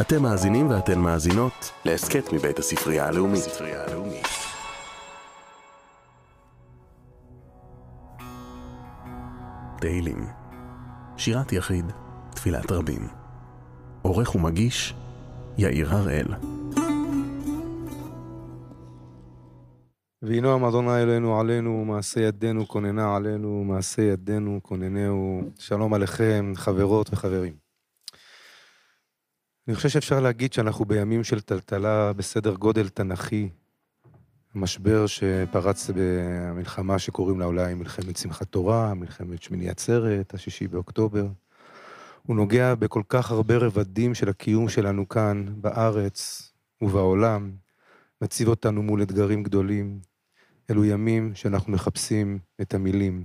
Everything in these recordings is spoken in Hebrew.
אתם מאזינים ואתן מאזינות להסכת מבית הספרייה הלאומית. הספרייה הלאומית. תהילים שירת יחיד, תפילת רבים. עורך ומגיש, יאיר הראל. וינועם אדוני אלוהינו עלינו, מעשה ידינו כוננה עלינו, מעשה ידינו כוננהו. שלום עליכם, חברות וחברים. אני חושב שאפשר להגיד שאנחנו בימים של טלטלה בסדר גודל תנכי. משבר שפרץ במלחמה שקוראים לה אולי מלחמת שמחת תורה, מלחמת שמיני עצרת, השישי באוקטובר. הוא נוגע בכל כך הרבה רבדים של הקיום שלנו כאן, בארץ ובעולם, מציב אותנו מול אתגרים גדולים. אלו ימים שאנחנו מחפשים את המילים.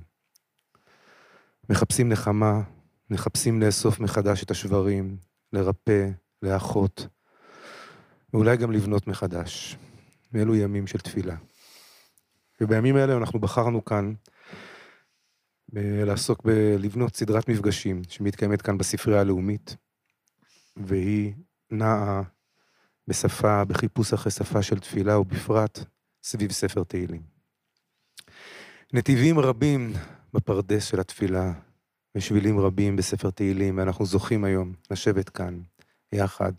מחפשים נחמה, מחפשים לאסוף מחדש את השברים, לרפא, לאחות, ואולי גם לבנות מחדש. ואלו ימים של תפילה. ובימים האלה אנחנו בחרנו כאן ב- לעסוק בלבנות סדרת מפגשים שמתקיימת כאן בספרייה הלאומית, והיא נעה בשפה, בחיפוש אחרי שפה של תפילה, ובפרט סביב ספר תהילים. נתיבים רבים בפרדס של התפילה, ושבילים רבים בספר תהילים, ואנחנו זוכים היום לשבת כאן יחד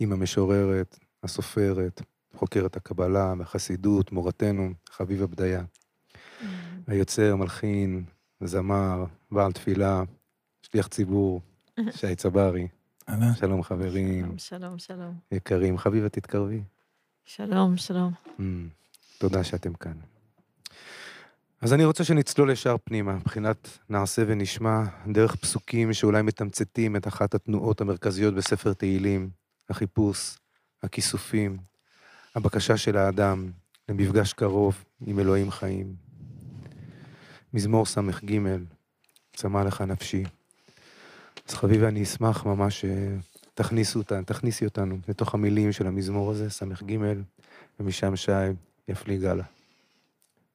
עם המשוררת, הסופרת, חוקרת הקבלה והחסידות, מורתנו, חביבה בדיה, היוצר, מלחין, זמר, בעל תפילה, שליח ציבור, שי צברי. אהלן. שלום חברים, שלום, שלום. יקרים. חביבה, תתקרבי. שלום, שלום. Mm, תודה שאתם כאן. אז אני רוצה שנצלול ישר פנימה, מבחינת נעשה ונשמע, דרך פסוקים שאולי מתמצתים את אחת התנועות המרכזיות בספר תהילים, החיפוש, הכיסופים, הבקשה של האדם למפגש קרוב עם אלוהים חיים. מזמור ס"ג, צמא לך נפשי. אז חביבה, אני אשמח ממש שתכניסו אותנו, תכניסי אותנו לתוך המילים של המזמור הזה, ס"ג, ומשם שי יפליג הלאה.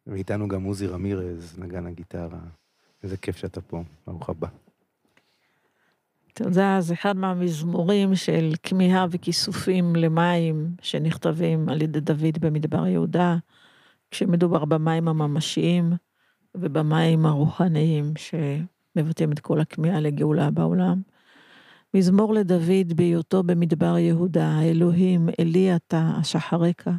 ואיתנו גם עוזי רמירז, נגן הגיטרה. איזה כיף שאתה פה, ברוך הבא. תודה, זה אחד מהמזמורים של כמיהה וכיסופים למים שנכתבים על ידי דוד במדבר יהודה, כשמדובר במים הממשיים ובמים הרוחניים שמבטאים את כל הכמיהה לגאולה בעולם. מזמור לדוד בהיותו במדבר יהודה, אלוהים, אלי אתה, אשחרקה.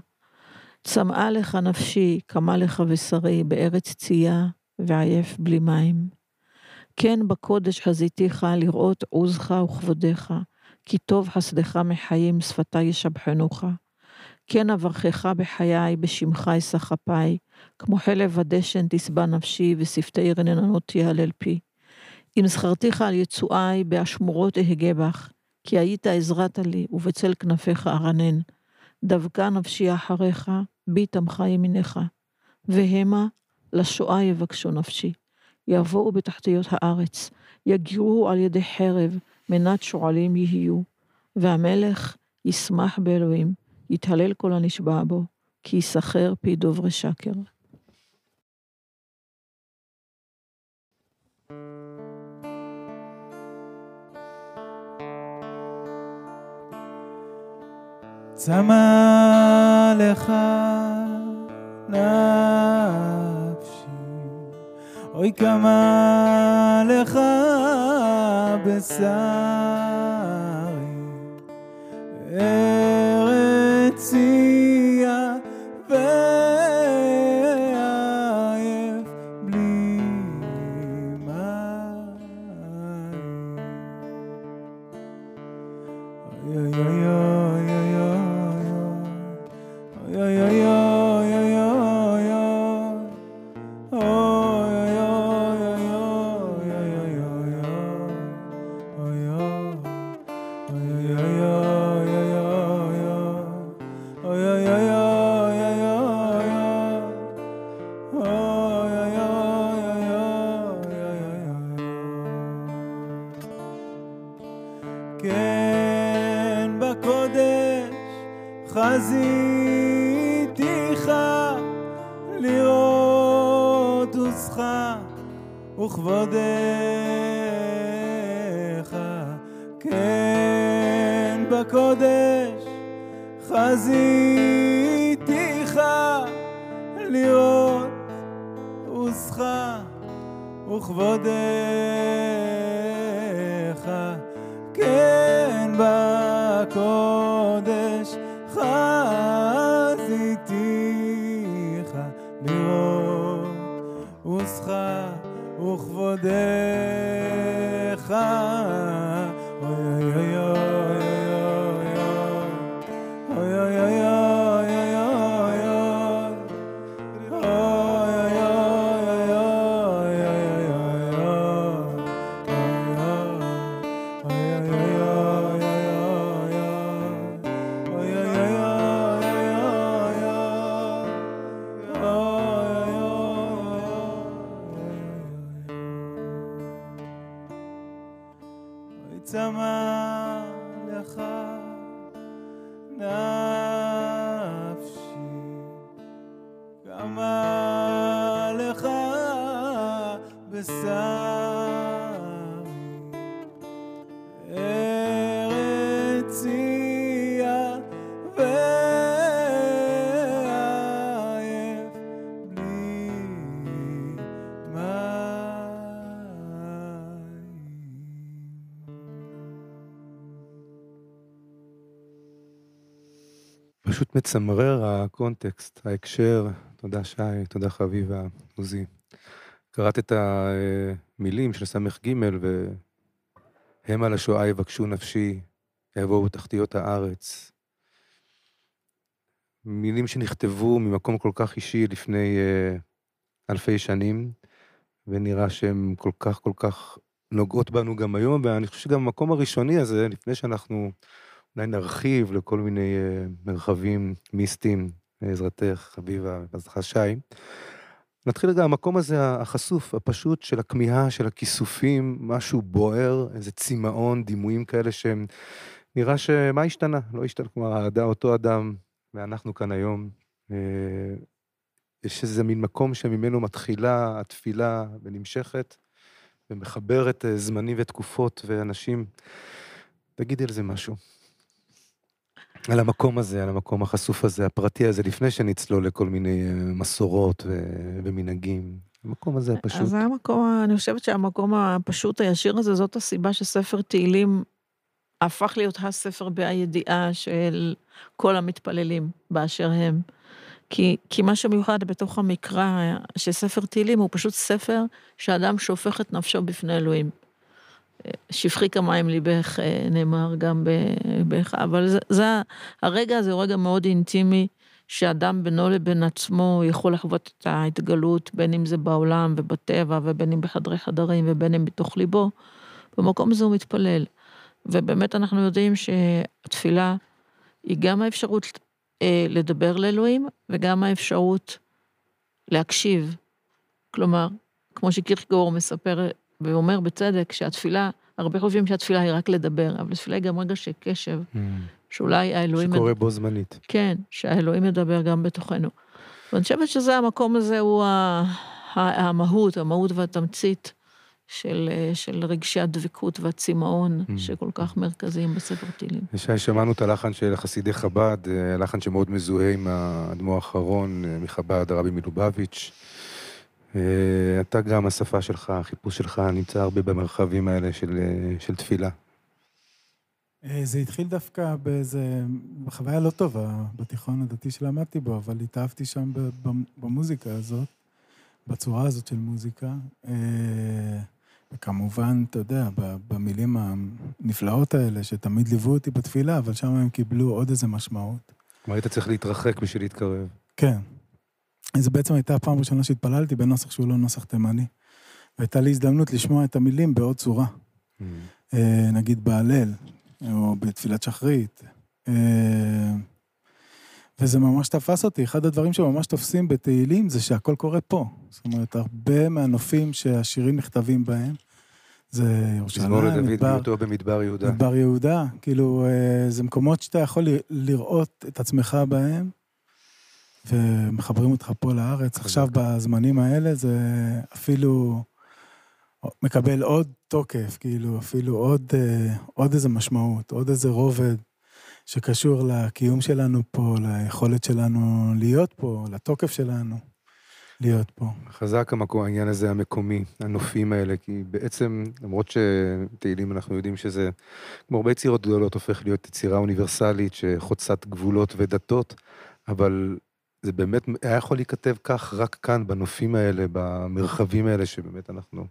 צמאה לך נפשי, קמה לך בשרי, בארץ צייה, ועייף בלי מים. כן בקודש חזיתיך לראות עוזך וכבודך, כי טוב חסדך מחיים, שפתי ישבחנוך. כן אברכך בחיי, בשמך אשא כפיי, כמו חלב הדשן תשבע נפשי, ושפתי רננות יהלל פי. אם זכרתיך על יצואי, באשמורות אהגה בך, כי היית עזרת לי, ובצל כנפיך ארנן. דבקה נפשי אחריך, בי תמכה ימינך. והמה לשואה יבקשו נפשי. יבואו בתחתיות הארץ, יגירו על ידי חרב, מנת שועלים יהיו. והמלך ישמח באלוהים, יתהלל כל הנשבע בו, כי יסחר פי דוברי שקר. צמא לך נפשי, אוי כמה לך בשרי, ארץ yeah, yeah. פשוט מצמרר הקונטקסט, ההקשר. תודה שי, תודה חביבה, עוזי. קראת את המילים של ס"ג, והם על השואה יבקשו נפשי, יבואו בתחתיות הארץ. מילים שנכתבו ממקום כל כך אישי לפני אה, אלפי שנים, ונראה שהן כל כך כל כך נוגעות בנו גם היום, ואני חושב שגם המקום הראשוני הזה, לפני שאנחנו אולי נרחיב לכל מיני אה, מרחבים מיסטיים, בעזרתך, חביבה, בעזרתך שי. נתחיל רגע, המקום הזה החשוף, הפשוט של הכמיהה, של הכיסופים, משהו בוער, איזה צמאון, דימויים כאלה שהם... נראה שמה השתנה? לא השתנה, כלומר, האדם, אותו אדם, ואנחנו כאן היום. אה, יש איזה מין מקום שממנו מתחילה התפילה ונמשכת, ומחברת אה, זמנים ותקופות ואנשים. תגידי על זה משהו. על המקום הזה, על המקום החשוף הזה, הפרטי הזה, לפני שנצלול לכל מיני אה, מסורות ו- ומנהגים. המקום הזה פשוט. אז זה המקום, אני חושבת שהמקום הפשוט הישיר הזה, זאת הסיבה שספר תהילים הפך להיות הספר בידיעה של כל המתפללים באשר הם. כי, כי מה שמיוחד בתוך המקרא של ספר תהילים הוא פשוט ספר שאדם שופך את נפשו בפני אלוהים. שפכי כמים ליבך נאמר גם בך, אבל זה, זה, הרגע הזה הוא רגע מאוד אינטימי, שאדם בינו לבין עצמו יכול לחוות את ההתגלות, בין אם זה בעולם ובטבע, ובין אם בחדרי חדרים, ובין אם בתוך ליבו. במקום הזה הוא מתפלל. ובאמת אנחנו יודעים שהתפילה היא גם האפשרות אה, לדבר לאלוהים, וגם האפשרות להקשיב. כלומר, כמו שקירקגור מספר ואומר בצדק שהתפילה, הרבה חושבים שהתפילה היא רק לדבר, אבל התפילה היא גם רגע של קשב, Mm. שאולי האלוהים... שקורה בו זמנית. כן, שהאלוהים ידבר גם בתוכנו. ואני חושבת שזה המקום הזה הוא ה- המהות, המהות והתמצית של, של רגשי הדבקות והצמאון Mm. שכל כך מרכזיים בספר תהילים. שי, שמענו את הלחן של חסידי חב"ד, אה, לחן שמאוד מזוהה עם האדמו"ר האחרון אה, מחב"ד, הרבי מלובביץ'. אה, אתה גם, השפה שלך, החיפוש שלך נמצא הרבה במרחבים האלה של, אה, של תפילה. אה, זה התחיל דווקא באיזה חוויה לא טובה בתיכון הדתי שלמדתי בו, אבל התאהבתי שם במוזיקה הזאת, בצורה הזאת של מוזיקה. וכמובן, אתה יודע, במילים הנפלאות האלה, שתמיד ליוו אותי בתפילה, אבל שם הם קיבלו עוד איזה משמעות. כלומר, היית צריך להתרחק בשביל להתקרב. כן. זו בעצם הייתה הפעם הראשונה שהתפללתי בנוסח שהוא לא נוסח תימני. והייתה לי הזדמנות לשמוע את המילים בעוד צורה. Mm. אה, נגיד בהלל, או בתפילת שחרית. אה, וזה ממש תפס אותי. אחד הדברים שממש תופסים בתהילים זה שהכל קורה פה. זאת אומרת, הרבה מהנופים שהשירים נכתבים בהם, זה מזמור ירושלים, לדוד מדבר, בהיותו במדבר יהודה. מדבר יהודה. כאילו, אה, זה מקומות שאתה יכול לראות את עצמך בהם, ומחברים אותך פה לארץ. עכשיו, בזמנים האלה, זה אפילו מקבל עוד תוקף, כאילו, אפילו עוד, אה, עוד איזה משמעות, עוד איזה רובד. שקשור לקיום שלנו פה, ליכולת שלנו להיות פה, לתוקף שלנו להיות פה. חזק המקום, העניין הזה המקומי, הנופים האלה, כי בעצם, למרות שתהילים אנחנו יודעים שזה, כמו הרבה יצירות גדולות, הופך להיות יצירה אוניברסלית שחוצת גבולות ודתות, אבל זה באמת היה יכול להיכתב כך רק כאן, בנופים האלה, במרחבים האלה, שבאמת אנחנו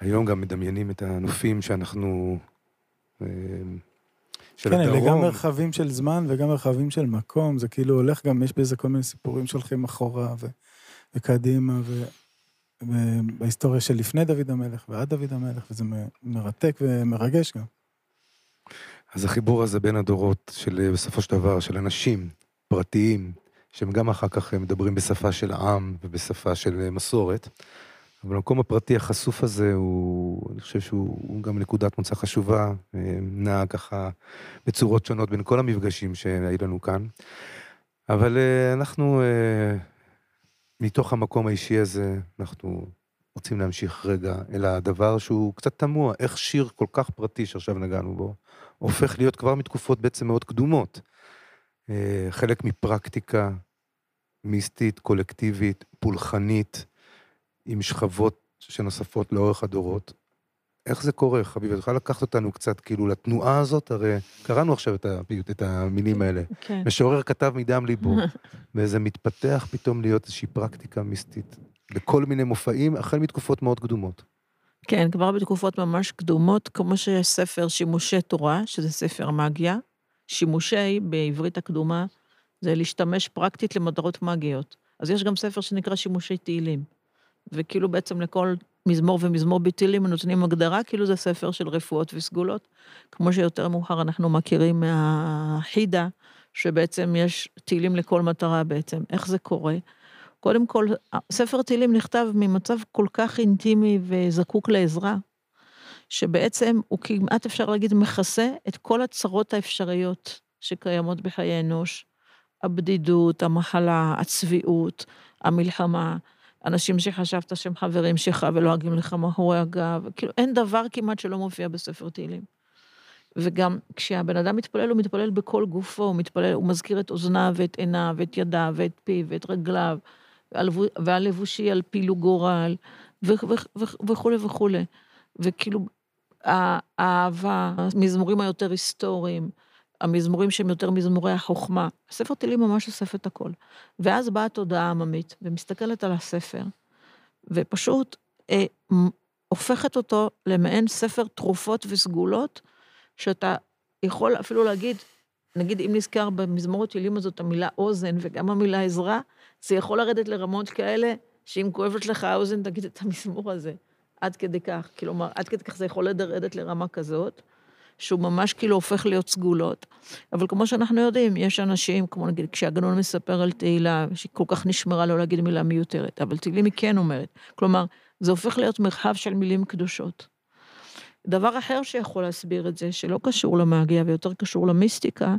היום גם מדמיינים את הנופים שאנחנו... אה, של כן, הדרום. אלה גם מרחבים של זמן וגם מרחבים של מקום, זה כאילו הולך גם, יש בזה כל מיני סיפורים שהולכים אחורה ו, וקדימה, ו, ובהיסטוריה של לפני דוד המלך ועד דוד המלך, וזה מרתק ומרגש גם. אז החיבור הזה בין הדורות של, בסופו של דבר, של אנשים פרטיים, שהם גם אחר כך מדברים בשפה של עם ובשפה של מסורת, אבל המקום הפרטי החשוף הזה הוא, אני חושב שהוא הוא גם נקודת מוצא חשובה, אה, נע ככה בצורות שונות בין כל המפגשים שהיו לנו כאן. אבל אה, אנחנו, אה, מתוך המקום האישי הזה, אנחנו רוצים להמשיך רגע אל הדבר שהוא קצת תמוה, איך שיר כל כך פרטי שעכשיו נגענו בו, הופך להיות כבר מתקופות בעצם מאוד קדומות. אה, חלק מפרקטיקה מיסטית, קולקטיבית, פולחנית, עם שכבות שנוספות לאורך הדורות. איך זה קורה, חביב? את יכולה לקחת אותנו קצת כאילו לתנועה הזאת? הרי קראנו עכשיו את, הפיוט, את המילים האלה. כן. משורר כתב מדם ליבו, וזה מתפתח פתאום להיות איזושהי פרקטיקה מיסטית. בכל מיני מופעים, החל מתקופות מאוד קדומות. כן, כבר בתקופות ממש קדומות, כמו שיש ספר שימושי תורה, שזה ספר מגיה, שימושי בעברית הקדומה זה להשתמש פרקטית למטרות מגיות. אז יש גם ספר שנקרא שימושי תהילים. וכאילו בעצם לכל מזמור ומזמור בתהילים נותנים הגדרה, כאילו זה ספר של רפואות וסגולות. כמו שיותר מאוחר אנחנו מכירים מהחידה, שבעצם יש תהילים לכל מטרה בעצם. איך זה קורה? קודם כל, ספר תהילים נכתב ממצב כל כך אינטימי וזקוק לעזרה, שבעצם הוא כמעט אפשר להגיד מכסה את כל הצרות האפשריות שקיימות בחיי אנוש. הבדידות, המחלה, הצביעות, המלחמה, אנשים שחשבת שהם חברים שלך ולועגים לך מאחורי הגב, כאילו אין דבר כמעט שלא מופיע בספר תהילים. וגם כשהבן אדם מתפלל, הוא מתפלל בכל גופו, הוא מתפלל, הוא מזכיר את אוזניו ואת עיניו ואת ידיו ואת פיו ואת רגליו, והלבושי על פילו גורל, וכולי וכולי. וכאילו, האהבה, המזמורים היותר היסטוריים, המזמורים שהם יותר מזמורי החוכמה. הספר תהילים ממש אוסף את הכל. ואז באה התודעה העממית, ומסתכלת על הספר, ופשוט אה, הופכת אותו למעין ספר תרופות וסגולות, שאתה יכול אפילו להגיד, נגיד אם נזכר במזמור התהילים הזאת המילה אוזן וגם המילה עזרה, זה יכול לרדת לרמות כאלה, שאם כואבת לך האוזן, תגיד את המזמור הזה. עד כדי כך, כלומר, עד כדי כך זה יכול לרדת לרמה כזאת. שהוא ממש כאילו הופך להיות סגולות. אבל כמו שאנחנו יודעים, יש אנשים, כמו נגיד, כשהגנון מספר על תהילה, שהיא כל כך נשמרה לא להגיד מילה מיותרת, אבל תהילים היא כן אומרת. כלומר, זה הופך להיות מרחב של מילים קדושות. דבר אחר שיכול להסביר את זה, שלא קשור למאגיה ויותר קשור למיסטיקה,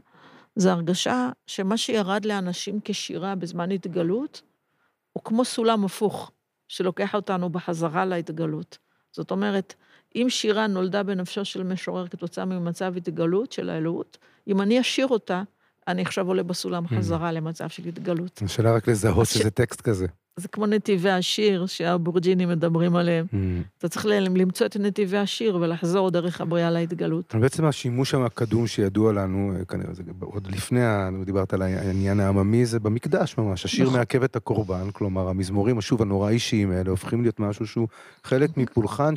זה הרגשה שמה שירד לאנשים כשירה בזמן התגלות, הוא כמו סולם הפוך, שלוקח אותנו בחזרה להתגלות. זאת אומרת, אם שירה נולדה בנפשו של משורר כתוצאה ממצב התגלות של האלוהות, אם אני אשיר אותה, אני עכשיו עולה בסולם חזרה למצב של התגלות. השאלה רק לזהות שזה טקסט כזה. זה כמו נתיבי השיר שהבורג'ינים מדברים עליהם. אתה צריך למצוא את נתיבי השיר ולחזור דרך הבריאה להתגלות. בעצם השימוש הקדום שידוע לנו, כנראה זה עוד לפני, דיברת על העניין העממי, זה במקדש ממש. השיר מעכב את הקורבן, כלומר, המזמורים, שוב, הנורא אישיים האלה, הופכים להיות משהו שהוא חלק מפולחן,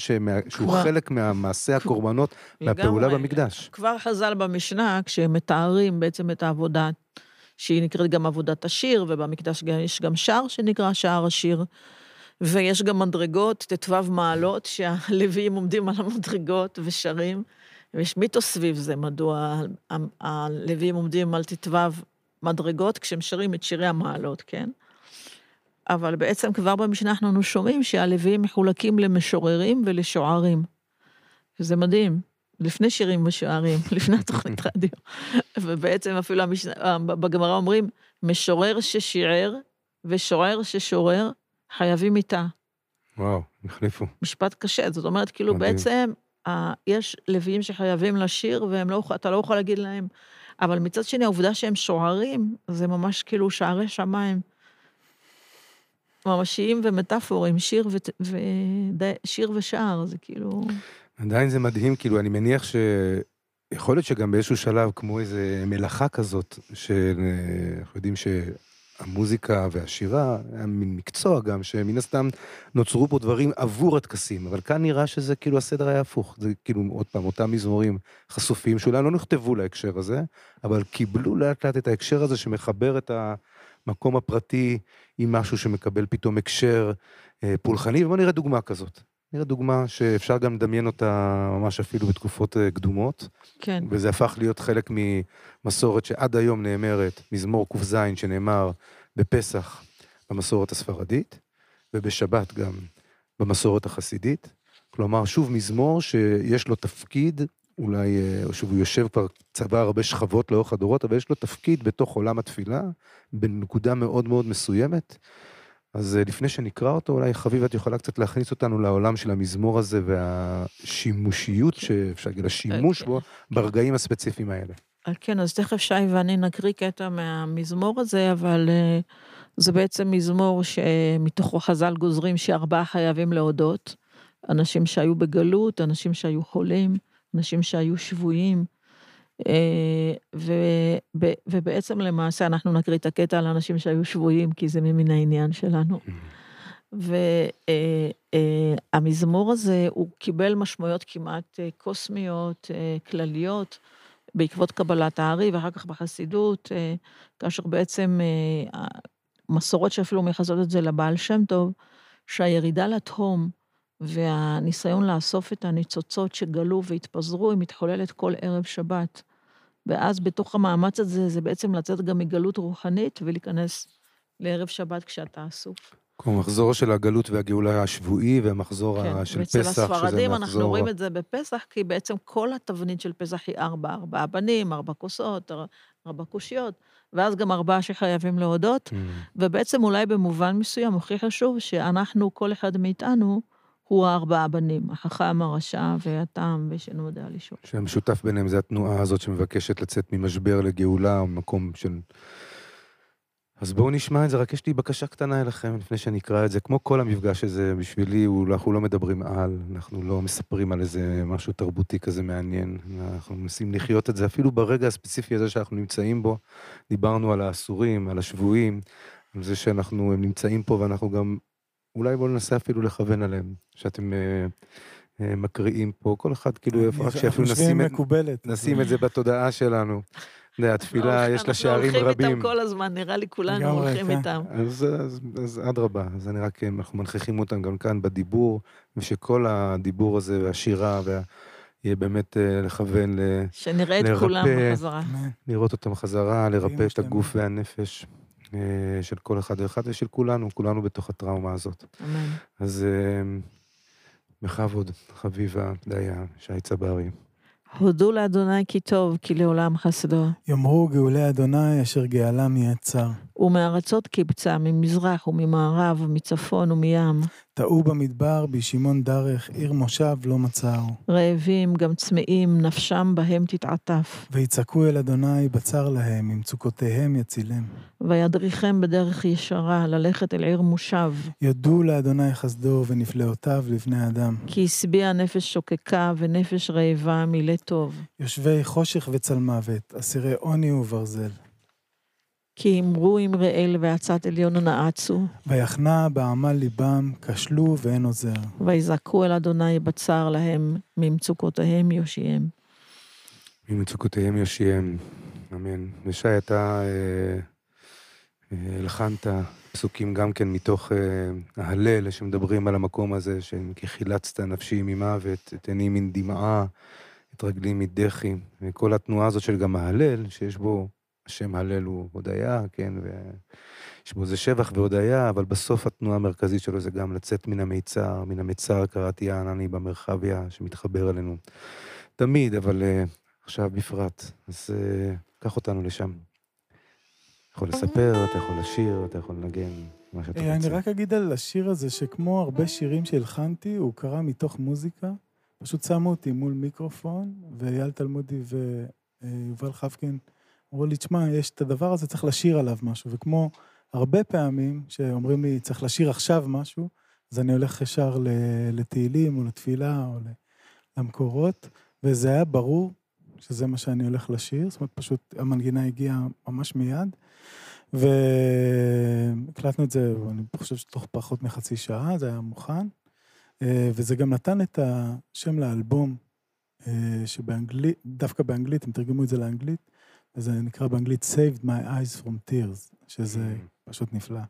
שהוא חלק מהמעשה הקורבנות, מהפעולה במקדש. כבר חז"ל במשנה, כשהם מתארים בעצם את העבודה שהיא נקראת גם עבודת השיר, ובמקדש יש גם שער שנקרא שער השיר. ויש גם מדרגות, ט"ו מעלות, שהלוויים עומדים על המדרגות ושרים. ויש מיתוס סביב זה, מדוע הלוויים עומדים על ט"ו מדרגות כשהם שרים את שירי המעלות, כן? אבל בעצם כבר במשנה אנחנו שומעים שהלוויים מחולקים למשוררים ולשוערים. וזה מדהים. לפני שירים ושוערים, לפני התוכנית רדיו. ובעצם אפילו המשנה, בגמרא אומרים, משורר ששיער ושוער ששורר, חייבים מיתה. וואו, החליפו. משפט קשה, זאת אומרת, כאילו מדהים. בעצם ה- יש לוויים שחייבים לשיר, ואתה לא יכול להגיד להם, אבל מצד שני, העובדה שהם שוערים, זה ממש כאילו שערי שמיים. ממשיים ומטאפורים, שיר, ו... ו... שיר ושער, זה כאילו... עדיין זה מדהים, כאילו, אני מניח ש... יכול להיות שגם באיזשהו שלב, כמו איזה מלאכה כזאת, שאנחנו יודעים שהמוזיקה והשירה, היה מין מקצוע גם, שמן הסתם נוצרו פה דברים עבור הטקסים, אבל כאן נראה שזה כאילו הסדר היה הפוך. זה כאילו, עוד פעם, אותם מזמורים חשופים, שאולי לא נכתבו להקשר הזה, אבל קיבלו לאט לאט את ההקשר הזה שמחבר את המקום הפרטי עם משהו שמקבל פתאום הקשר אה, פולחני, ובואו נראה דוגמה כזאת. נראה דוגמה שאפשר גם לדמיין אותה ממש אפילו בתקופות אה, קדומות. כן. וזה הפך להיות חלק ממסורת שעד היום נאמרת, מזמור ק"ז שנאמר בפסח במסורת הספרדית, ובשבת גם במסורת החסידית. כלומר, שוב מזמור שיש לו תפקיד, אולי, או אה, שוב, הוא יושב כבר, צבע הרבה שכבות לאורך הדורות, אבל יש לו תפקיד בתוך עולם התפילה, בנקודה מאוד מאוד מסוימת. אז אה, לפני שנקרא אותו, אולי חביב, את יכולה קצת להכניס אותנו לעולם של המזמור הזה והשימושיות. שאפשר להגיד, השימוש בו, ברגעים הספציפיים האלה. אה, כן, אז תכף שי ואני נקריא קטע מהמזמור הזה, אבל אה, זה בעצם מזמור שמתוכו חז"ל גוזרים שארבעה חייבים להודות. אנשים שהיו בגלות, אנשים שהיו חולים, אנשים שהיו שבויים, ובעצם למעשה אנחנו נקריא את הקטע על אנשים שהיו שבויים, כי זה ממין העניין שלנו. והמזמור הזה, הוא קיבל משמעויות כמעט אה, קוסמיות, אה, כלליות, בעקבות קבלת הארי, ואחר כך בחסידות, כאשר בעצם מסורות שאפילו מייחסות את זה לבעל שם טוב, שהירידה לתהום והניסיון לאסוף את הניצוצות שגלו והתפזרו, היא מתחוללת כל ערב שבת. ואז בתוך המאמץ הזה, זה בעצם לצאת גם מגלות רוחנית ולהיכנס לערב שבת כשאתה אסוף. כמו מחזור של הגלות והגאולה השבועי, והמחזור כן, של פסח, שזה מחזור... ואצל הספרדים אנחנו רואים את זה בפסח, כי בעצם כל התבנית של פסח היא ארבע, ארבעה בנים, ארבע כוסות, ארבע קושיות, ואז גם ארבעה שחייבים להודות, mm. ובעצם אולי במובן מסוים הכי חשוב שאנחנו, כל אחד מאיתנו, הוא הארבעה בנים, החכם, הרשע והתם ושאינו יודע לשאול. שהמשותף ביניהם זה התנועה הזאת שמבקשת לצאת ממשבר לגאולה, או מקום של... אז בואו נשמע את זה, רק יש לי בקשה קטנה אליכם לפני שאני אקרא את זה. כמו כל המפגש הזה, בשבילי, אנחנו לא מדברים על, אנחנו לא מספרים על איזה משהו תרבותי כזה מעניין. אנחנו מנסים לחיות את זה, אפילו ברגע הספציפי הזה שאנחנו נמצאים בו. דיברנו על האסורים, על השבויים, על זה שאנחנו נמצאים פה ואנחנו גם אולי בואו ננסה אפילו לכוון עליהם, שאתם אה, אה, מקריאים פה, כל אחד כאילו, איפה רק שאפילו נשים, את, נשים את זה בתודעה שלנו. זה, התפילה, יש לה שערים רבים. אנחנו הולכים איתם כל הזמן, נראה לי כולנו הולכים כן. איתם. אז אדרבה, אז אני רק, אנחנו מנכיחים אותם גם כאן בדיבור, ושכל הדיבור הזה והשירה וה... יהיה באמת אה, לכוון ל... שנראה את כולם בחזרה. לראות אותם חזרה, לרפא את הגוף והנפש. אה, של כל אחד ואחד ושל כולנו, כולנו בתוך הטראומה הזאת. אמן. אז אה, בכבוד, חביבה, דיה, שי צברי. הודו לאדוני כי טוב, כי לעולם חסדו. יאמרו גאולי אדוני אשר גאלם יעצר. ומארצות קיבצה, ממזרח וממערב, מצפון ומים. טעו במדבר, בישימון דרך, עיר מושב לא מצאו. רעבים, גם צמאים, נפשם בהם תתעטף. ויצעקו אל אדוני בצר להם, מצוקותיהם יצילם. וידריכם בדרך ישרה, ללכת אל עיר מושב. יודו לאדוני חסדו ונפלאותיו לבני אדם. כי השביע נפש שוקקה ונפש רעבה מילא טוב. יושבי חושך וצל מוות, אסירי עוני וברזל. כי אמרו אמראל ועצת עליון נעצו. ויחנה בעמל ליבם, כשלו ואין עוזר. ויזעקו אל אדוני בצר להם, ממצוקותיהם יושיעם. ממצוקותיהם יושיעם, אמן. ושי, אתה אה, אה, לחנת פסוקים גם כן מתוך אה, ההלל, שמדברים על המקום הזה, ש"כי חילצת נפשי ממוות, את עיני מן דמעה, את רגלי מדחי", וכל התנועה הזאת של גם ההלל, שיש בו השם הלל הוא הודיה, כן, ויש בו איזה שבח והודיה, אבל בסוף התנועה המרכזית שלו זה גם לצאת מן המיצר, מן המיצר קראתי הענני במרחביה שמתחבר אלינו. תמיד, אבל uh, עכשיו בפרט. אז uh, קח אותנו לשם. אתה יכול לספר, אתה יכול לשיר, אתה יכול לנגן, מה שאתה רוצה. אני רק אגיד על השיר הזה, שכמו הרבה שירים שהלחנתי, הוא קרה מתוך מוזיקה, פשוט שמו אותי מול מיקרופון, ואייל תלמודי ויובל חבקין אמרו לי, תשמע, יש את הדבר הזה, צריך לשיר עליו משהו, וכמו הרבה פעמים שאומרים לי, צריך לשיר עכשיו משהו, אז אני הולך ישר לתהילים או לתפילה או למקורות, וזה היה ברור שזה מה שאני הולך לשיר, זאת אומרת, פשוט המנגינה הגיעה ממש מיד. והקלטנו את זה, אני חושב שתוך פחות מחצי שעה, זה היה מוכן. אה, וזה גם נתן את השם לאלבום, אה, שבאנגלית, דווקא באנגלית, הם תרגמו את זה לאנגלית, וזה נקרא באנגלית Saved My Eyes From Tears, שזה mm. פשוט נפלא.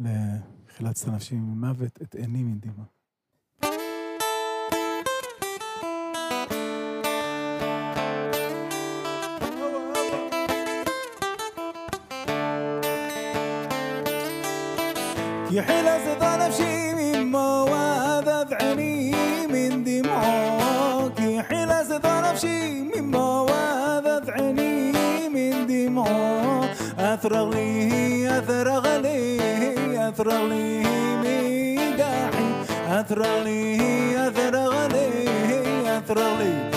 לחילצת אנשים ממוות, את עיני מדמעה. يحيل أصدى نفسي دمعه أثرغ ليه أثرغ ليه أثرغ ليه مداحي أثرغ ليه أثرغ ليه أثرغ ليه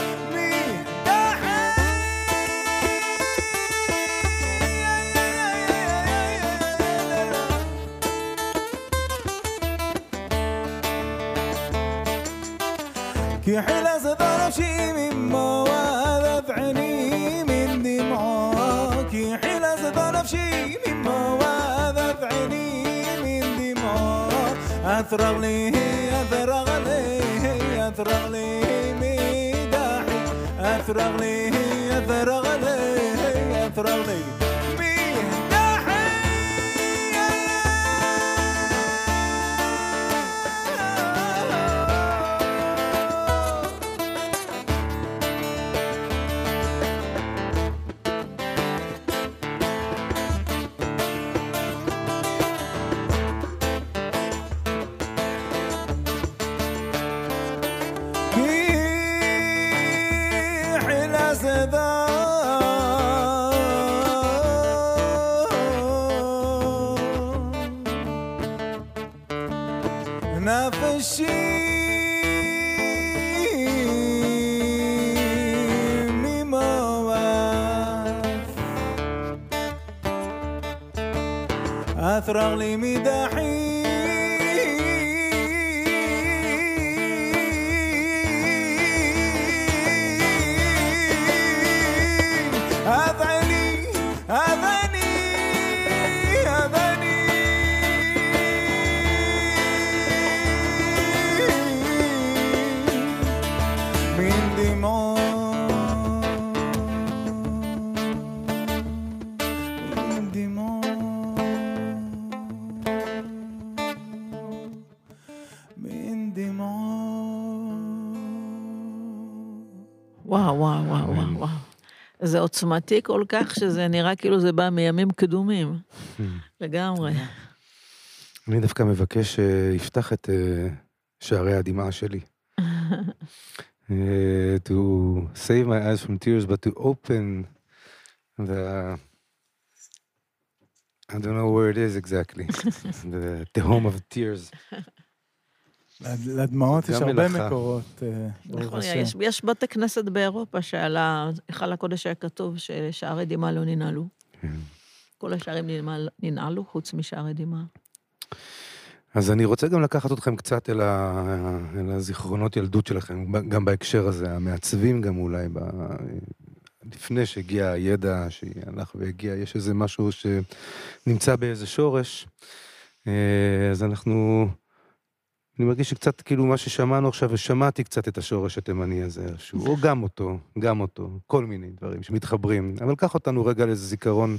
كي حلا زدار شي أثرغلي أثرغلي أثرغلي ميداحي. أثرغلي أثرغلي أثرغلي أثرغ لي مداحي. זה עוצמתי כל כך שזה נראה כאילו זה בא מימים קדומים. לגמרי. אני דווקא מבקש שיפתח את אה, שערי הדמעה שלי. אה, to save my eyes from tears, but to open the... I don't know where it is exactly, the תהום of tears. לדמעות יש הרבה מלאכה. מקורות, אה, ברוך נכון, השם. יש, יש בתי כנסת באירופה שעל היכל הקודש היה כתוב ששערי דמעה לא ננעלו. כן. כל השערים ננעל- ננעלו חוץ משערי דמעה. אז אני רוצה גם לקחת אתכם קצת אל, ה... אל הזיכרונות ילדות שלכם, גם בהקשר הזה, המעצבים גם אולי, ב... לפני שהגיע הידע שהלך והגיע, יש איזה משהו שנמצא באיזה שורש, אה, אז אנחנו, אני מרגיש שקצת כאילו מה ששמענו עכשיו, ושמעתי קצת את השורש התימני הזה, שהוא, או גם אותו, גם אותו, כל מיני דברים שמתחברים, אבל קח אותנו רגע לאיזה זיכרון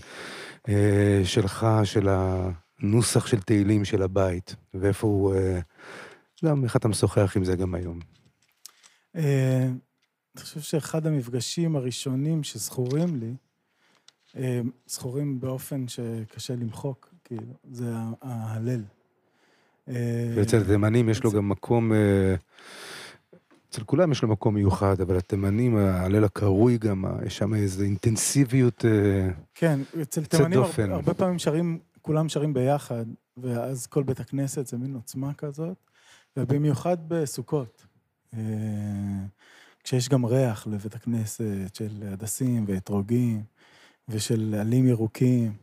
אה, שלך, של הנוסח של תהילים של הבית, ואיפה הוא, אה, גם איך אתה משוחח עם זה גם היום. אה, אני חושב שאחד המפגשים הראשונים שזכורים לי, אה, זכורים באופן שקשה למחוק, כאילו, זה ההלל. אה, ואצל התימנים יש לו גם מקום, אה, אצל כולם יש לו מקום מיוחד, אבל התימנים, ההלל הקרוי גם, ה- יש שם איזו אינטנסיביות, אה, כן, אצל תימנים הרבה פעמים שרים, כולם שרים ביחד, ואז כל בית הכנסת זה מין עוצמה כזאת, ובמיוחד בסוכות. כשיש גם ריח לבית הכנסת של הדסים ואתרוגים ושל עלים ירוקים,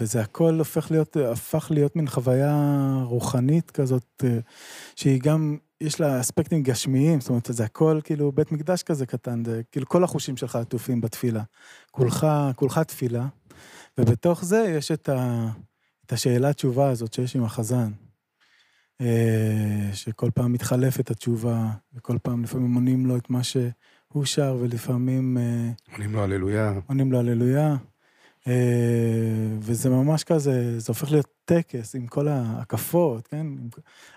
וזה הכל הופך להיות, הפך להיות מין חוויה רוחנית כזאת, שהיא גם, יש לה אספקטים גשמיים, זאת אומרת, זה הכל כאילו בית מקדש כזה קטן, זה כאילו כל החושים שלך עטופים בתפילה. כולך, כולך תפילה, ובתוך זה יש את, ה, את השאלה תשובה הזאת שיש עם החזן. אה, שכל פעם מתחלפת התשובה, וכל פעם לפעמים עונים לו את מה שהוא שר, ולפעמים... אה, עונים לו הללויה. עונים לו הללויה. אה, וזה ממש כזה, זה הופך להיות טקס עם כל ההקפות, כן?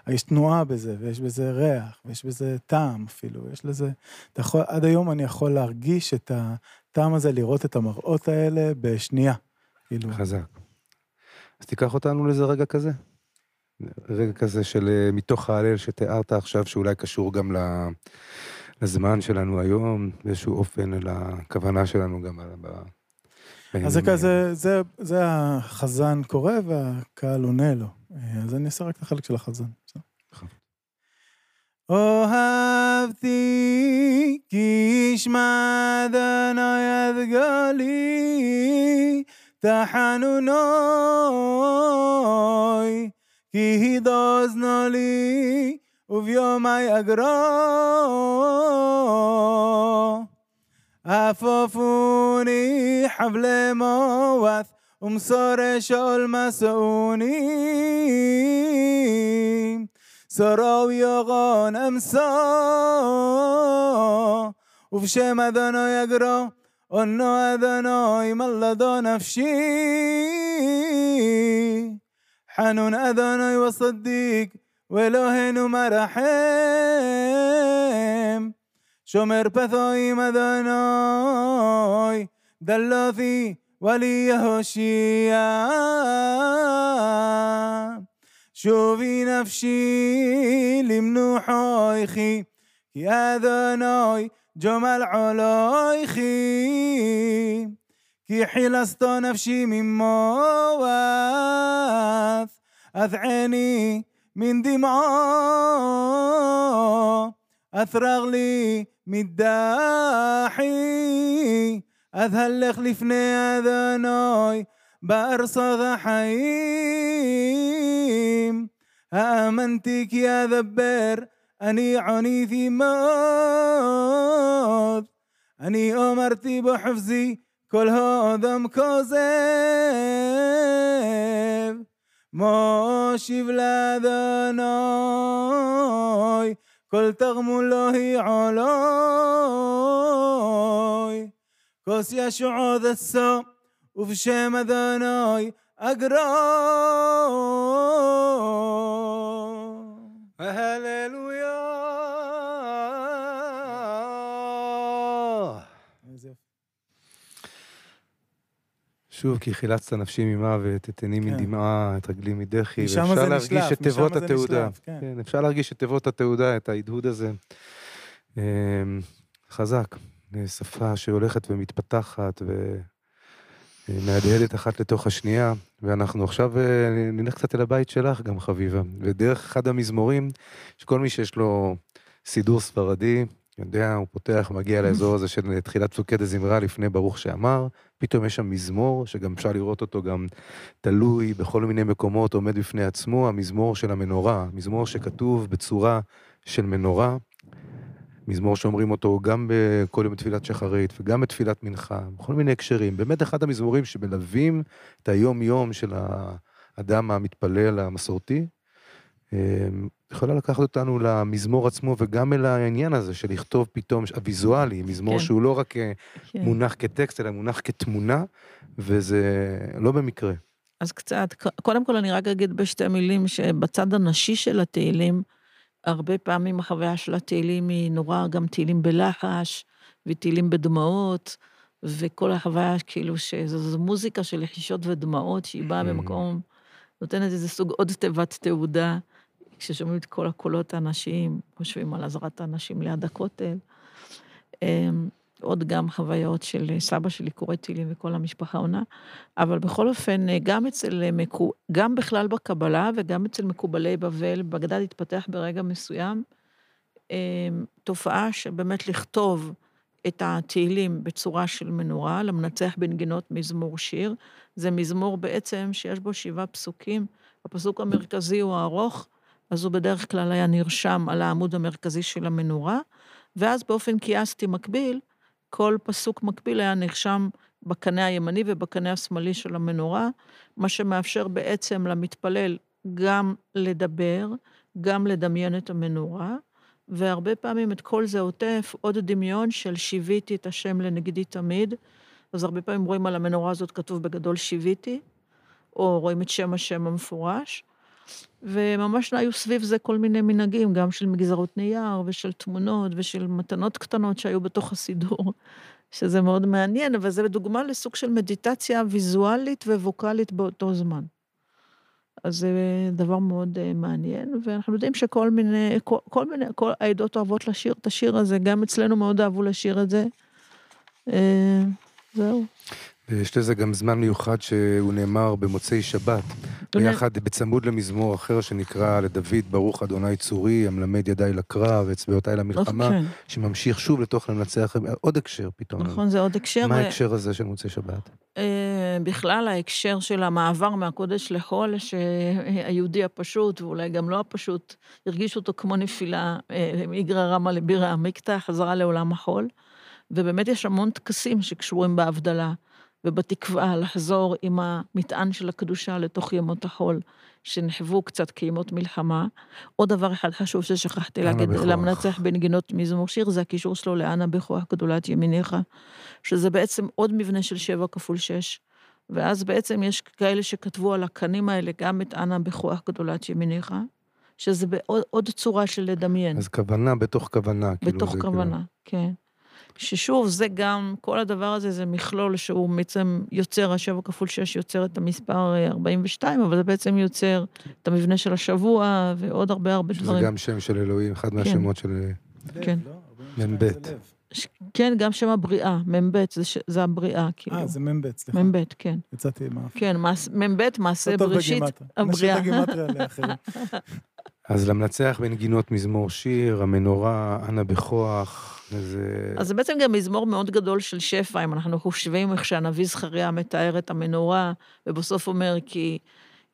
יש תנועה בזה, ויש בזה ריח, ויש בזה טעם אפילו, יש לזה... אתה יכול, עד היום אני יכול להרגיש את הטעם הזה, לראות את המראות האלה בשנייה. כאילו... חזק. אז תיקח אותנו לאיזה רגע כזה. רגע כזה של אה, מתוך ההלל שתיארת עכשיו, שאולי קשור גם לזמן שלנו היום, באיזשהו אופן, לכוונה שלנו גם. אז זה כזה, זה, זה החזן קורא והקהל עונה לו. אה, אז אני אעשה רק את החלק של החזן. אוהבתי כי ישמע אדוני יד גלי תחנונוי כי הדוזנו לי וביומי אגרו عففوني حبل مواث ومصار شول مسعوني سراو يغان أمسا وفشم أدنو يقرأ أنو أدنو يملدو نفشي حنون أدنو وصديق ولو هنو مرحم שומר פתוים אדוני, דלותי ולי יהושיע. שובי נפשי למנוחויכי, כי אדוני ג'ומל עולויכי, כי חילסתו נפשי ממואף, אדעני מן דמעו, אתרר לי מדחי, אתהלך לפני אדוני, בארצות החיים. האמנתי כי אדבר, אני עוניתי מאוד. אני אמרתי בחפזי, כל האדם כוזב. מושיב לאדוני, כל תגמולו היא עולוי. כוס ישוע דסו ובשם אדוני אגרו. הללויה. שוב, כי חילצת נפשי ממוות, את עיני כן. מדמעה, את רגלי מדחי, ואפשר להרגיש את תיבות התעודה. נשלף, כן. כן, אפשר להרגיש את תיבות התעודה, את ההדהוד הזה. אמ, חזק. שפה שהולכת ומתפתחת ומהדהדת אחת לתוך השנייה, ואנחנו עכשיו אה, נלך קצת אל הבית שלך גם, חביבה. ודרך אחד המזמורים, שכל מי שיש לו סידור ספרדי, יודע, הוא פותח, מגיע לאזור הזה של תחילת פסוקי דזמרה לפני ברוך שאמר, פתאום יש שם מזמור, שגם אפשר לראות אותו גם תלוי בכל מיני מקומות, עומד בפני עצמו, המזמור של המנורה, מזמור שכתוב בצורה של מנורה, מזמור שאומרים אותו גם כל יום בתפילת שחרית וגם בתפילת מנחה, בכל מיני הקשרים. באמת אחד המזמורים שמלווים את היום-יום של האדם המתפלל המסורתי. אה, יכולה לקחת אותנו למזמור עצמו וגם אל העניין הזה של לכתוב פתאום, הוויזואלי, מזמור כן. שהוא לא רק אה, כן. מונח כטקסט, אלא מונח כתמונה, וזה לא במקרה. אז קצת, קודם כל אני רק אגיד בשתי מילים שבצד הנשי של התהילים, הרבה פעמים החוויה של התהילים היא נורא גם תהילים בלחש, ותהילים בדמעות, וכל החוויה כאילו שזו מוזיקה של לחישות ודמעות, שהיא באה Mm. במקום, נותנת איזה סוג עוד תיבת תעודה, כששומעים את כל הקולות הנשיים, חושבים על עזרת הנשים ליד הכותל. אמ, עוד גם חוויות של סבא שלי קורא תהילים וכל המשפחה עונה, אבל בכל אופן, גם אצל, גם בכלל בקבלה וגם אצל מקובלי בבל, בגדד התפתח ברגע מסוים אה, תופעה שבאמת לכתוב את התהילים בצורה של מנורה, למנצח בנגינות מזמור שיר. זה מזמור בעצם שיש בו שבעה פסוקים. הפסוק המרכזי הוא הארוך, אז הוא בדרך כלל היה נרשם על העמוד המרכזי של המנורה, ואז באופן קיאסטי מקביל, כל פסוק מקביל היה נרשם בקנה הימני ובקנה השמאלי של המנורה, מה שמאפשר בעצם למתפלל גם לדבר, גם לדמיין את המנורה, והרבה פעמים את כל זה עוטף עוד דמיון של שיוויתי את השם לנגדי תמיד. אז הרבה פעמים רואים על המנורה הזאת כתוב בגדול שיוויתי, או רואים את שם השם המפורש. וממש היו סביב זה כל מיני מנהגים, גם של מגזרות נייר ושל תמונות ושל מתנות קטנות שהיו בתוך הסידור, שזה מאוד מעניין, אבל זה דוגמה לסוג של מדיטציה ויזואלית וווקאלית באותו זמן. אז זה דבר מאוד uh, מעניין, ואנחנו יודעים שכל מיני, כל, כל מיני, כל העדות אוהבות לשיר את השיר הזה, גם אצלנו מאוד אהבו לשיר את זה. Uh, זהו. ויש לזה גם זמן מיוחד שהוא נאמר במוצאי שבת, ביחד בצמוד למזמור אחר שנקרא לדוד, ברוך אדוני צורי, המלמד ידיי לקרב, אצבעותיי למלחמה, כן. שממשיך שוב לתוך למנצח, עוד הקשר פתאום. נכון, זה עוד הקשר. מה ההקשר הזה של מוצאי שבת? אה, בכלל ההקשר של המעבר מהקודש לחול, שהיהודי הפשוט, ואולי גם לא הפשוט, הרגיש אותו כמו נפילה מאיגרא אה, רמא לבירא עמיקתא, חזרה לעולם החול. ובאמת יש המון טקסים שקשורים בהבדלה. ובתקווה לחזור עם המטען של הקדושה לתוך ימות החול, שנחוו קצת כימות מלחמה. עוד דבר אחד חשוב ששכחתי להגיד, למנצח בנגינות מזמור שיר, זה הקישור שלו לאנה בכוח גדולת ימיניך, שזה בעצם עוד מבנה של שבע כפול שש. ואז בעצם יש כאלה שכתבו על הקנים האלה גם את אנה בכוח גדולת ימיניך, שזה בעוד צורה של לדמיין. אז כוונה בתוך כוונה. כאילו, בתוך כאילו כוונה, כאילו... כן. ששוב, זה גם, כל הדבר הזה זה מכלול שהוא בעצם יוצר, השבע כפול שש יוצר את המספר 42, אה, אבל זה בעצם יוצר את המבנה של השבוע ועוד הרבה הרבה דברים. זה גם שם של אלוהים, אחד כן. מהשמות של... כן. מ"ב. כן, גם שם הבריאה, מ"ב, זה, זה הבריאה, כאילו. אה, זה מ"ב, סליחה. מ"ב, כן. יצאתי עם כן, מ"ב, מעשה בראשית, הבריאה. נשאיר את הגימטריה לאחרים. אז למנצח בנגינות מזמור שיר, המנורה, אנה בכוח, איזה... אז זה בעצם גם מזמור מאוד גדול של שפע, אם אנחנו חושבים איך שהנביא זכריה מתאר את המנורה, ובסוף אומר כי...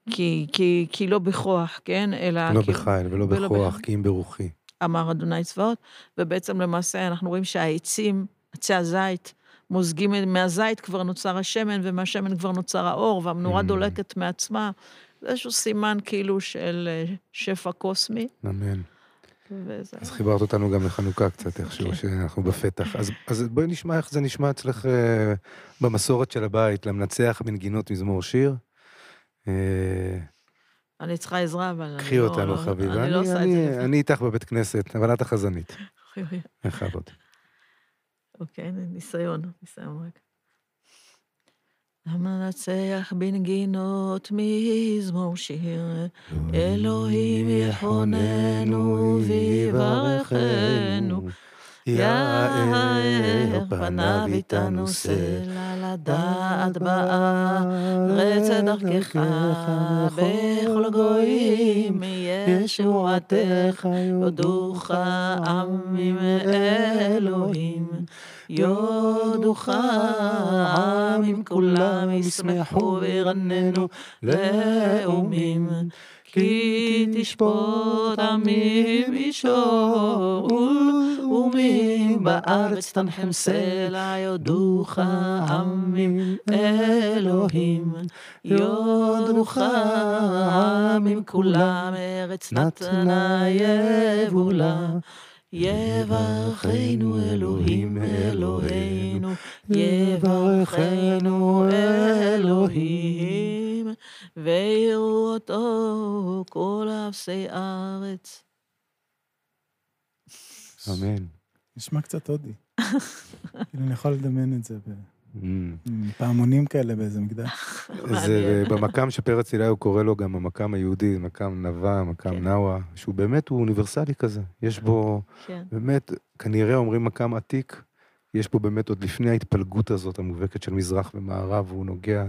כי, כי, כי לא בכוח, כן? אלא... לא כי... בחיל ולא בכוח, כי אם ברוחי. אמר אדוני צבאות, ובעצם למעשה אנחנו רואים שהעצים, עצי הזית, מוזגים מהזית כבר נוצר השמן, ומהשמן כבר נוצר האור, והמנורה mm. דולקת מעצמה. זה איזשהו סימן כאילו של אה, שפע קוסמי. אמן. וזה... אז חיברת אותנו גם לחנוכה קצת איכשהו, okay. כן. שאנחנו בפתח. אז, אז בואי נשמע איך זה נשמע אצלך אה, במסורת של הבית, למנצח בנגינות מזמור שיר. אה... אני צריכה עזרה, אבל אני לא... קחי אותנו, חביבה. אני, אני לא עושה את זה. אני איתך בבית כנסת, אבל את החזנית. בכבוד. אוקיי, ניסיון, ניסיון רק. המנצח בנגינות מזמור שיר, אלוהים יחוננו ויברכנו. יאר פניו איתנו סלע לדעת בארץ דרכך. בכל גויים ישועתך יודוך עמים אלוהים יודוך עמים כולם ישמחו וירננו לאומים. כי תשפוט עמים ישור ולאומים בארץ תנחם סלע יודוך עמים אלוהים. יודוך עמים כולם ארץ נתנה יבולה יברכנו אלוהים אלוהינו, יברכנו אלוהים, ויראו אותו כל אפסי ארץ. אמן. נשמע קצת הודי. כאילו, אני יכול לדמיין את זה. Mm. פעמונים כאלה באיזה מקדש. זה במקם שפרץ אליהו קורא לו גם המקם היהודי, מקם נווה, מקם כן. נאווה, שהוא באמת, הוא אוניברסלי כזה. יש בו, כן. באמת, כנראה אומרים מקם עתיק, יש בו באמת עוד לפני ההתפלגות הזאת המובהקת של מזרח ומערב, הוא נוגע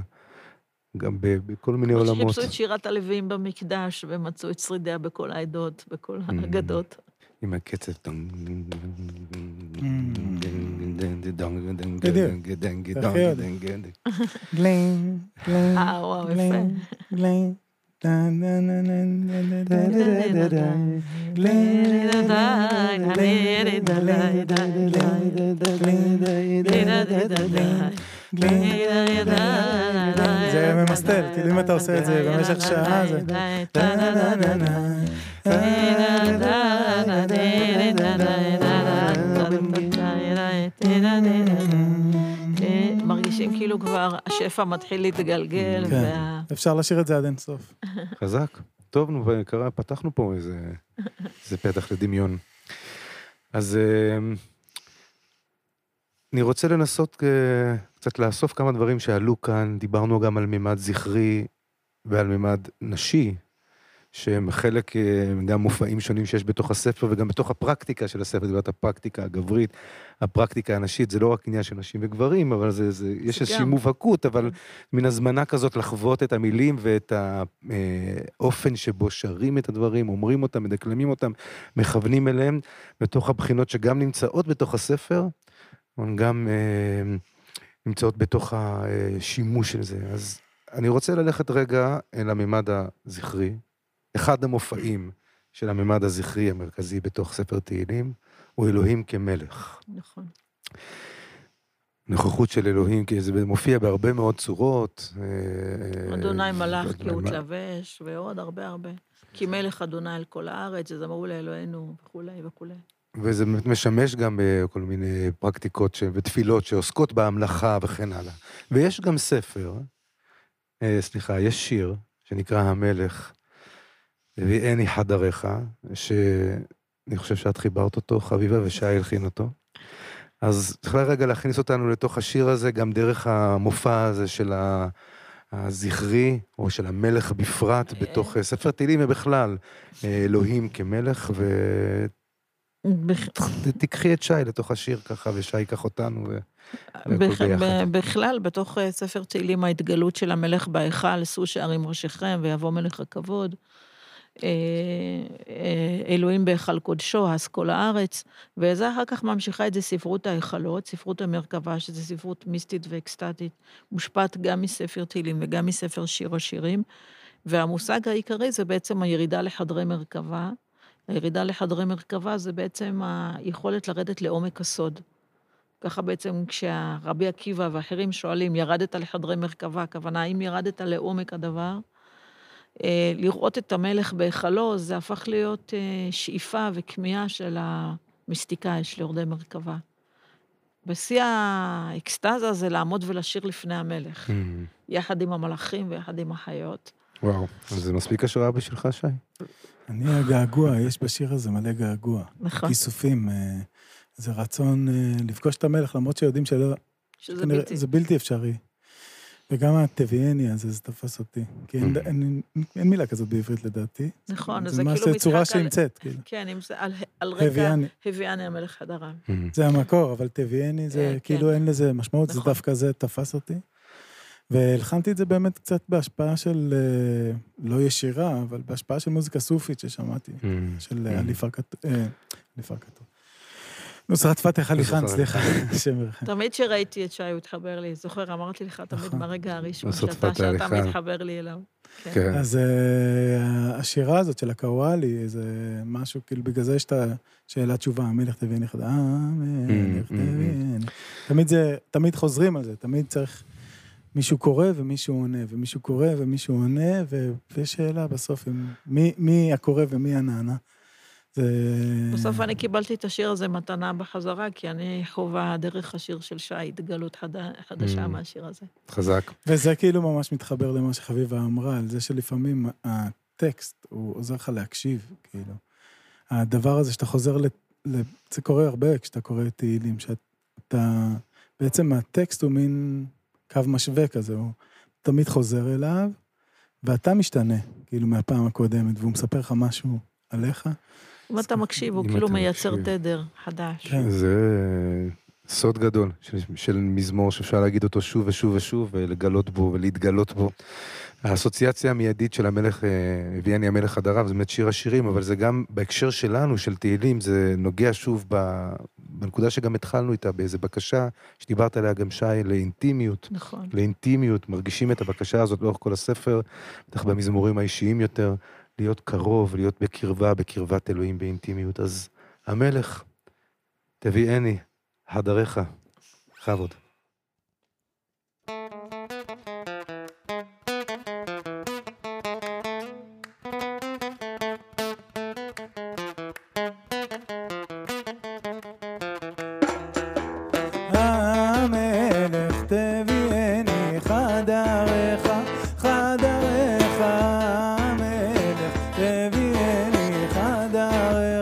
גם בכל מיני עולמות. שחיפשו את שירת הלווים במקדש, ומצאו את שרידיה בכל העדות, בכל האגדות. You might get the זה ממסטל, כאילו אם אתה עושה את זה במשך שעה, זה... מרגישים כאילו כבר השפע מתחיל להתגלגל. כן, אפשר להשאיר את זה עד אינסוף. חזק. טוב, נו, פתחנו פה איזה פתח לדמיון. אז... אני רוצה לנסות אה, קצת לאסוף כמה דברים שעלו כאן. דיברנו גם על מימד זכרי ועל מימד נשי, שהם חלק, אה, גם מופעים שונים שיש בתוך הספר וגם בתוך הפרקטיקה של הספר, דיברת הפרקטיקה הגברית, הפרקטיקה הנשית, זה לא רק עניין של נשים וגברים, אבל זה, זה, יש איזושהי. מובהקות, אבל מין הזמנה כזאת לחוות את המילים ואת האופן שבו שרים את הדברים, אומרים אותם, מדקלמים אותם, מכוונים אליהם, בתוך הבחינות שגם נמצאות בתוך הספר, גם אה, נמצאות בתוך השימוש של זה. אז אני רוצה ללכת רגע אל הממד הזכרי. אחד המופעים של הממד הזכרי המרכזי בתוך ספר תהילים הוא אלוהים כמלך. נכון. נוכחות של אלוהים, כי זה מופיע בהרבה מאוד צורות. אה, אדוני מלאך אדוני כי הוא מ- תלבש, ועוד הרבה הרבה. כי מלך אדוני על כל הארץ, וזמרו לאלוהינו, וכולי וכולי. וזה באמת משמש גם בכל מיני פרקטיקות ש- ותפילות שעוסקות בהמלכה וכן הלאה. ויש גם ספר, אה, סליחה, יש שיר שנקרא המלך, הביאני חדריך, שאני חושב שאת חיברת אותו, חביבה, ושי הלחין אותו. אז צריך רגע להכניס אותנו לתוך השיר הזה, גם דרך המופע הזה של הזכרי, או של המלך בפרט, בתוך אה, ספר תהילים ובכלל, אה, אלוהים כמלך, ו... תיקחי את שי לתוך השיר ככה, ושי ייקח אותנו. ו... והכל בכ- ביחד. בכלל, בתוך אה, ספר תהילים ההתגלות של המלך בהיכל, שאו שערים ראשיכם ויבוא מלך הכבוד. אה, אה, אלוהים בהיכל קודשו, אז כל הארץ, וזה אחר כך ממשיכה את זה ספרות ההיכלות, ספרות המרכבה, שזו ספרות מיסטית ואקסטטית, מושפעת גם מספר תהילים וגם מספר שיר השירים, והמושג העיקרי זה בעצם הירידה לחדרי מרכבה. הירידה לחדרי מרכבה זה בעצם היכולת לרדת לעומק הסוד. ככה בעצם כשהרבי עקיבא ואחרים שואלים, ירדת לחדרי מרכבה, הכוונה, האם ירדת לעומק הדבר? אה, לראות את המלך בהיכלו, זה הפך להיות אה, שאיפה וכמיהה של המיסטיקאי, של יורדי מרכבה. בשיא האקסטזה זה לעמוד ולשיר לפני המלך, Mm, יחד עם המלאכים ויחד עם החיות. וואו, אז זה מספיק השראה בשבילך, שי? אני הגעגוע, יש בשיר הזה מלא געגוע. נכון, כיסופים, אה, זה רצון אה, לפגוש את המלך, למרות שיודעים שלא... שזה כנראה- בלתי. זה בלתי אפשרי. וגם הטביאני הזה, זה תפס אותי. כי אין, Mm. אין, אין מילה כזאת בעברית לדעתי. נכון, זה זה ממש כאילו צורה משחק על... שהמצאת, כאילו. כן, אם זה על, על רקע הביאני, הביאני המלך חדרם. Mm, זה המקור, אבל טביאני אה, זה כן. כאילו אין לזה משמעות, זה נכון. דווקא זה תפס אותי. והלחנתי את זה באמת קצת בהשפעה של, אה, לא ישירה, אבל בהשפעה של מוזיקה סופית ששמעתי, mm, של mm. עלי. אה, עלי פרקטור. נוסרת פתח עלי סליחה, השם ירחם. תמיד שראיתי את שי, הוא התחבר לי. זוכר, אמרתי לך תמיד נכון. מהרגע הראשון, לעשות שאתה. מתחבר לי אליו. כן. כן. אז אה, השירה הזאת של הקוואלי, זה משהו, כאילו, בגלל זה יש את השאלה תשובה, המלך תביאני חדש, המלך תביאני. תמיד זה, תמיד חוזרים על זה, תמיד צריך, מישהו קורא ומישהו עונה, ומישהו קורא ומישהו עונה, ו- ויש שאלה בסוף, אם- מי- מי הקורא ומי הנענה. זה... בסוף אני קיבלתי את השיר הזה מתנה בחזרה, כי אני חווה דרך השיר של שי, התגלות חד- חדשה Mm. מהשיר הזה. חזק. וזה כאילו ממש מתחבר למה שחביבה אמרה, על זה שלפעמים הטקסט, הוא עוזר לך להקשיב, כאילו. הדבר הזה שאתה חוזר ל... ל... זה קורה הרבה כשאתה קורא תהילים, שאתה... בעצם הטקסט הוא מין קו משווה כזה, הוא תמיד חוזר אליו, ואתה משתנה, כאילו, מהפעם הקודמת, והוא מספר לך משהו עליך. אם אתה מקשיב, הוא כאילו מייצר. תדר חדש. כן. זה סוד גדול של, של מזמור שאפשר להגיד אותו שוב ושוב ושוב ולגלות בו ולהתגלות בו. האסוציאציה המיידית של המלך, אה, הביאני המלך עד הרב, זה באמת שיר השירים, אבל זה גם בהקשר שלנו, של תהילים, זה נוגע שוב ב, בנקודה שגם התחלנו איתה, באיזה בקשה שדיברת עליה גם שי, לאינטימיות. נכון. לאינטימיות, מרגישים את הבקשה הזאת לאורך כל הספר, בטח במזמורים האישיים יותר, להיות קרוב, להיות בקרבה, בקרבת אלוהים באינטימיות. אז המלך, תביאני, הדריך, בכבוד.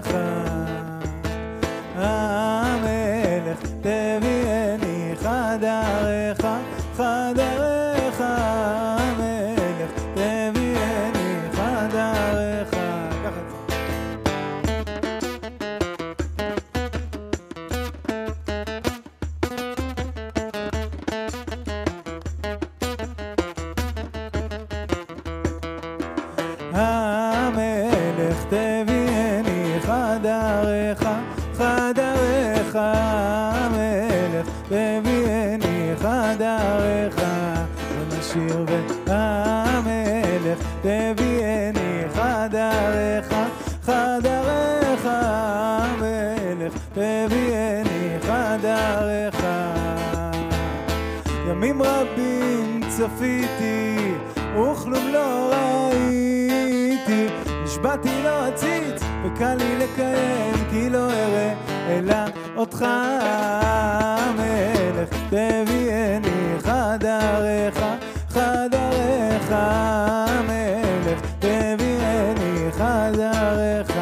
חדריך. המלך תביאני חדריך, חדריך, וקל לי לקיים, כי לא אראה אלא אותך המלך. תביאני חדריך, חדריך המלך. תביאני חדריך,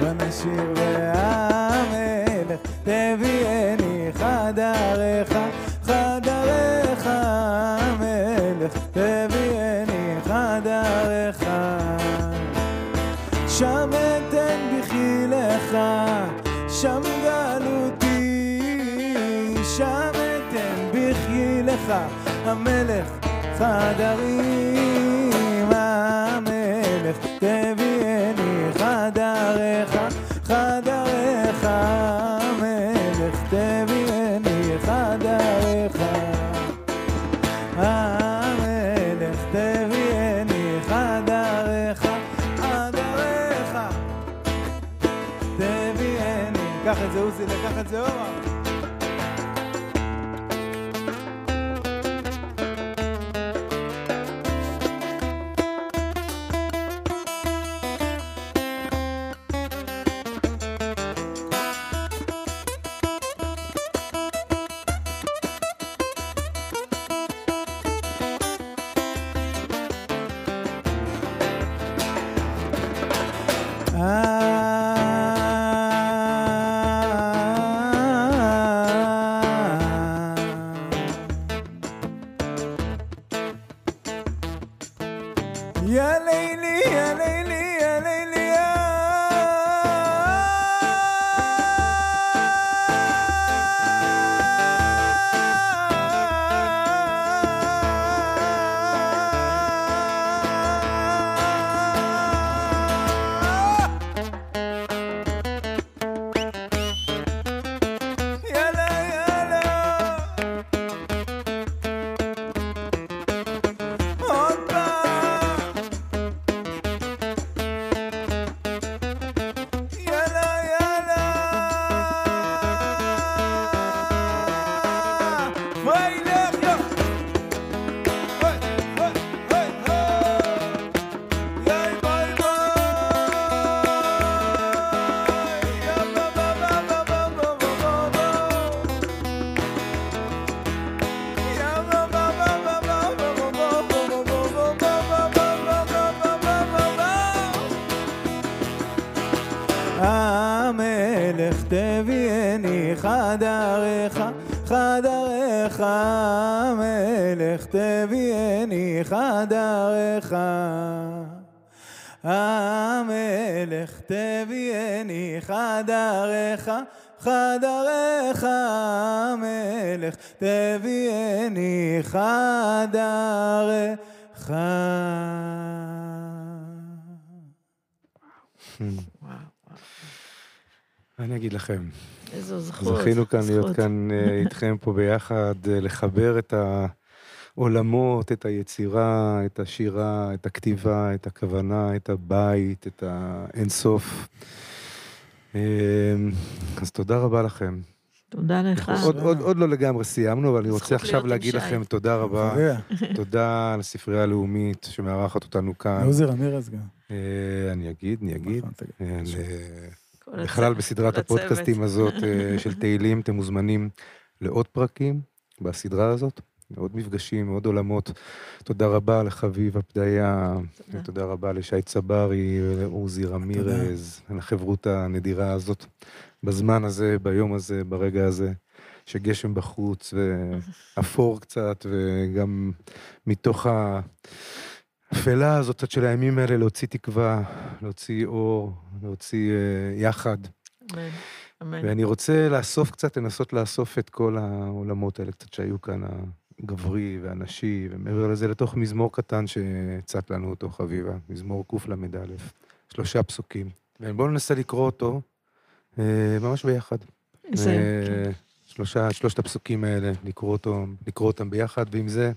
ונשיר והמלך. תביאני חדריך, חדריך המלך. תביאני חדריך. שם לך, שם גלותי, שם אתן בכי לך, המלך חדרים, המלך תביאני תביאני חדרך. אני אגיד לכם, איזו זכות. זכינו כאן להיות. כאן אה, איתכם פה ביחד, אה, לחבר את העולמות, את היצירה, את השירה, את הכתיבה, את הכוונה, את הבית, את האינסוף. אה, אז תודה רבה לכם. תודה לך. עוד, עוד, עוד לא לגמרי סיימנו, אבל אני רוצה עכשיו להגיד. לכם תודה רבה. תודה לספרייה הלאומית שמארחת אותנו כאן. עוזי רמירז גם. אה, אני אגיד, אני אגיד. נכון. אה, בכלל בסדרת. הפודקאסטים הזאת אה, של תהילים, אתם מוזמנים לעוד פרקים בסדרה הזאת, עוד מפגשים, עוד עולמות. תודה רבה לחביבה פדיה, תודה. רבה לשי צברי ולעוזי רמירז, על החברות הנדירה הזאת. בזמן הזה, ביום הזה, ברגע הזה, שגשם בחוץ ואפור קצת, וגם מתוך האפלה הזאת של הימים האלה להוציא תקווה, להוציא אור, להוציא אה, יחד. אמן, אמן. ואני רוצה לאסוף קצת, לנסות לאסוף את כל העולמות האלה קצת שהיו כאן, הגברי והנשי, ומעבר לזה לתוך מזמור קטן שהצעת לנו אותו חביבה, מזמור קל"א, שלושה פסוקים. ובואו ננסה לקרוא אותו ממש ביחד. זה, אה, כן. שלושה, שלושת הפסוקים האלה, לקרוא, אותו, לקרוא אותם ביחד, ועם זה,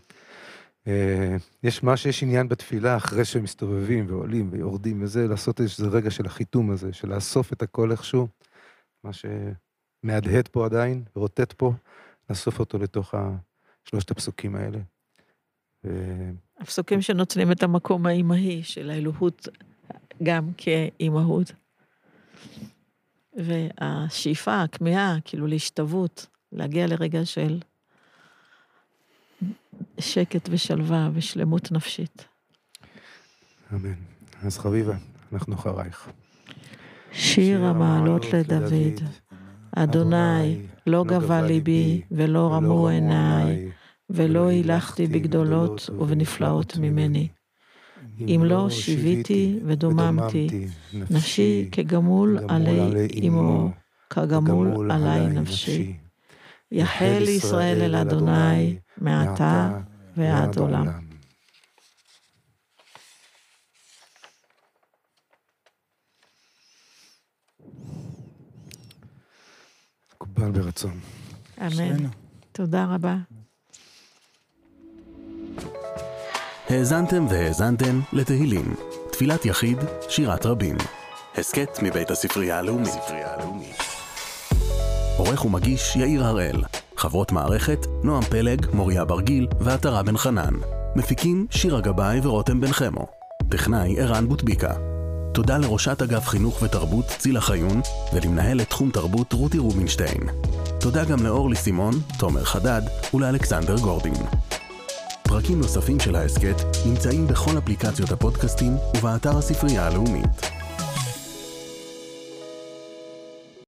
אה, יש מה שיש עניין בתפילה אחרי שמסתובבים ועולים ויורדים וזה, לעשות איזה רגע של החיתום הזה, של לאסוף את הכל איכשהו, מה שמהדהד פה עדיין, רוטט פה, לאסוף אותו לתוך שלושת הפסוקים האלה. הפסוקים שנותנים את המקום האימהי של האלוהות גם כאימהות. והשאיפה, הכמיהה, כאילו להשתוות, להגיע לרגע של שקט ושלווה ושלמות נפשית. אמן. אז חביבה, אנחנו אחרייך. שיר המעלות לדוד, אדוני, לא גבה ליבי ולא רמו עיניי, ולא הילכתי בגדולות ובנפלאות ממני. אם לא שיוויתי ודוממתי, נפשי כגמול עלי אמו, כגמול עלי נפשי. יחל ישראל אל אדוני, מעתה ועד עולם. מקובל ברצון. אמן. תודה רבה. האזנתם והאזנתן לתהילים, תפילת יחיד, שירת רבים. הסכת מבית הספרייה הלאומית. עורך ומגיש יאיר הראל. חברות מערכת, נועם פלג, מוריה ברגיל ועטרה בן חנן. מפיקים שירה גבאי ורותם בן חמו. טכנאי ערן בוטביקה. תודה לראשת אגף חינוך ותרבות צילה חיון ולמנהלת תחום תרבות רותי רובינשטיין. תודה גם לאורלי סימון, תומר חדד ולאלכסנדר גורדין. פרקים נוספים של ההסכת נמצאים בכל אפליקציות הפודקאסטים ובאתר הספרייה הלאומית.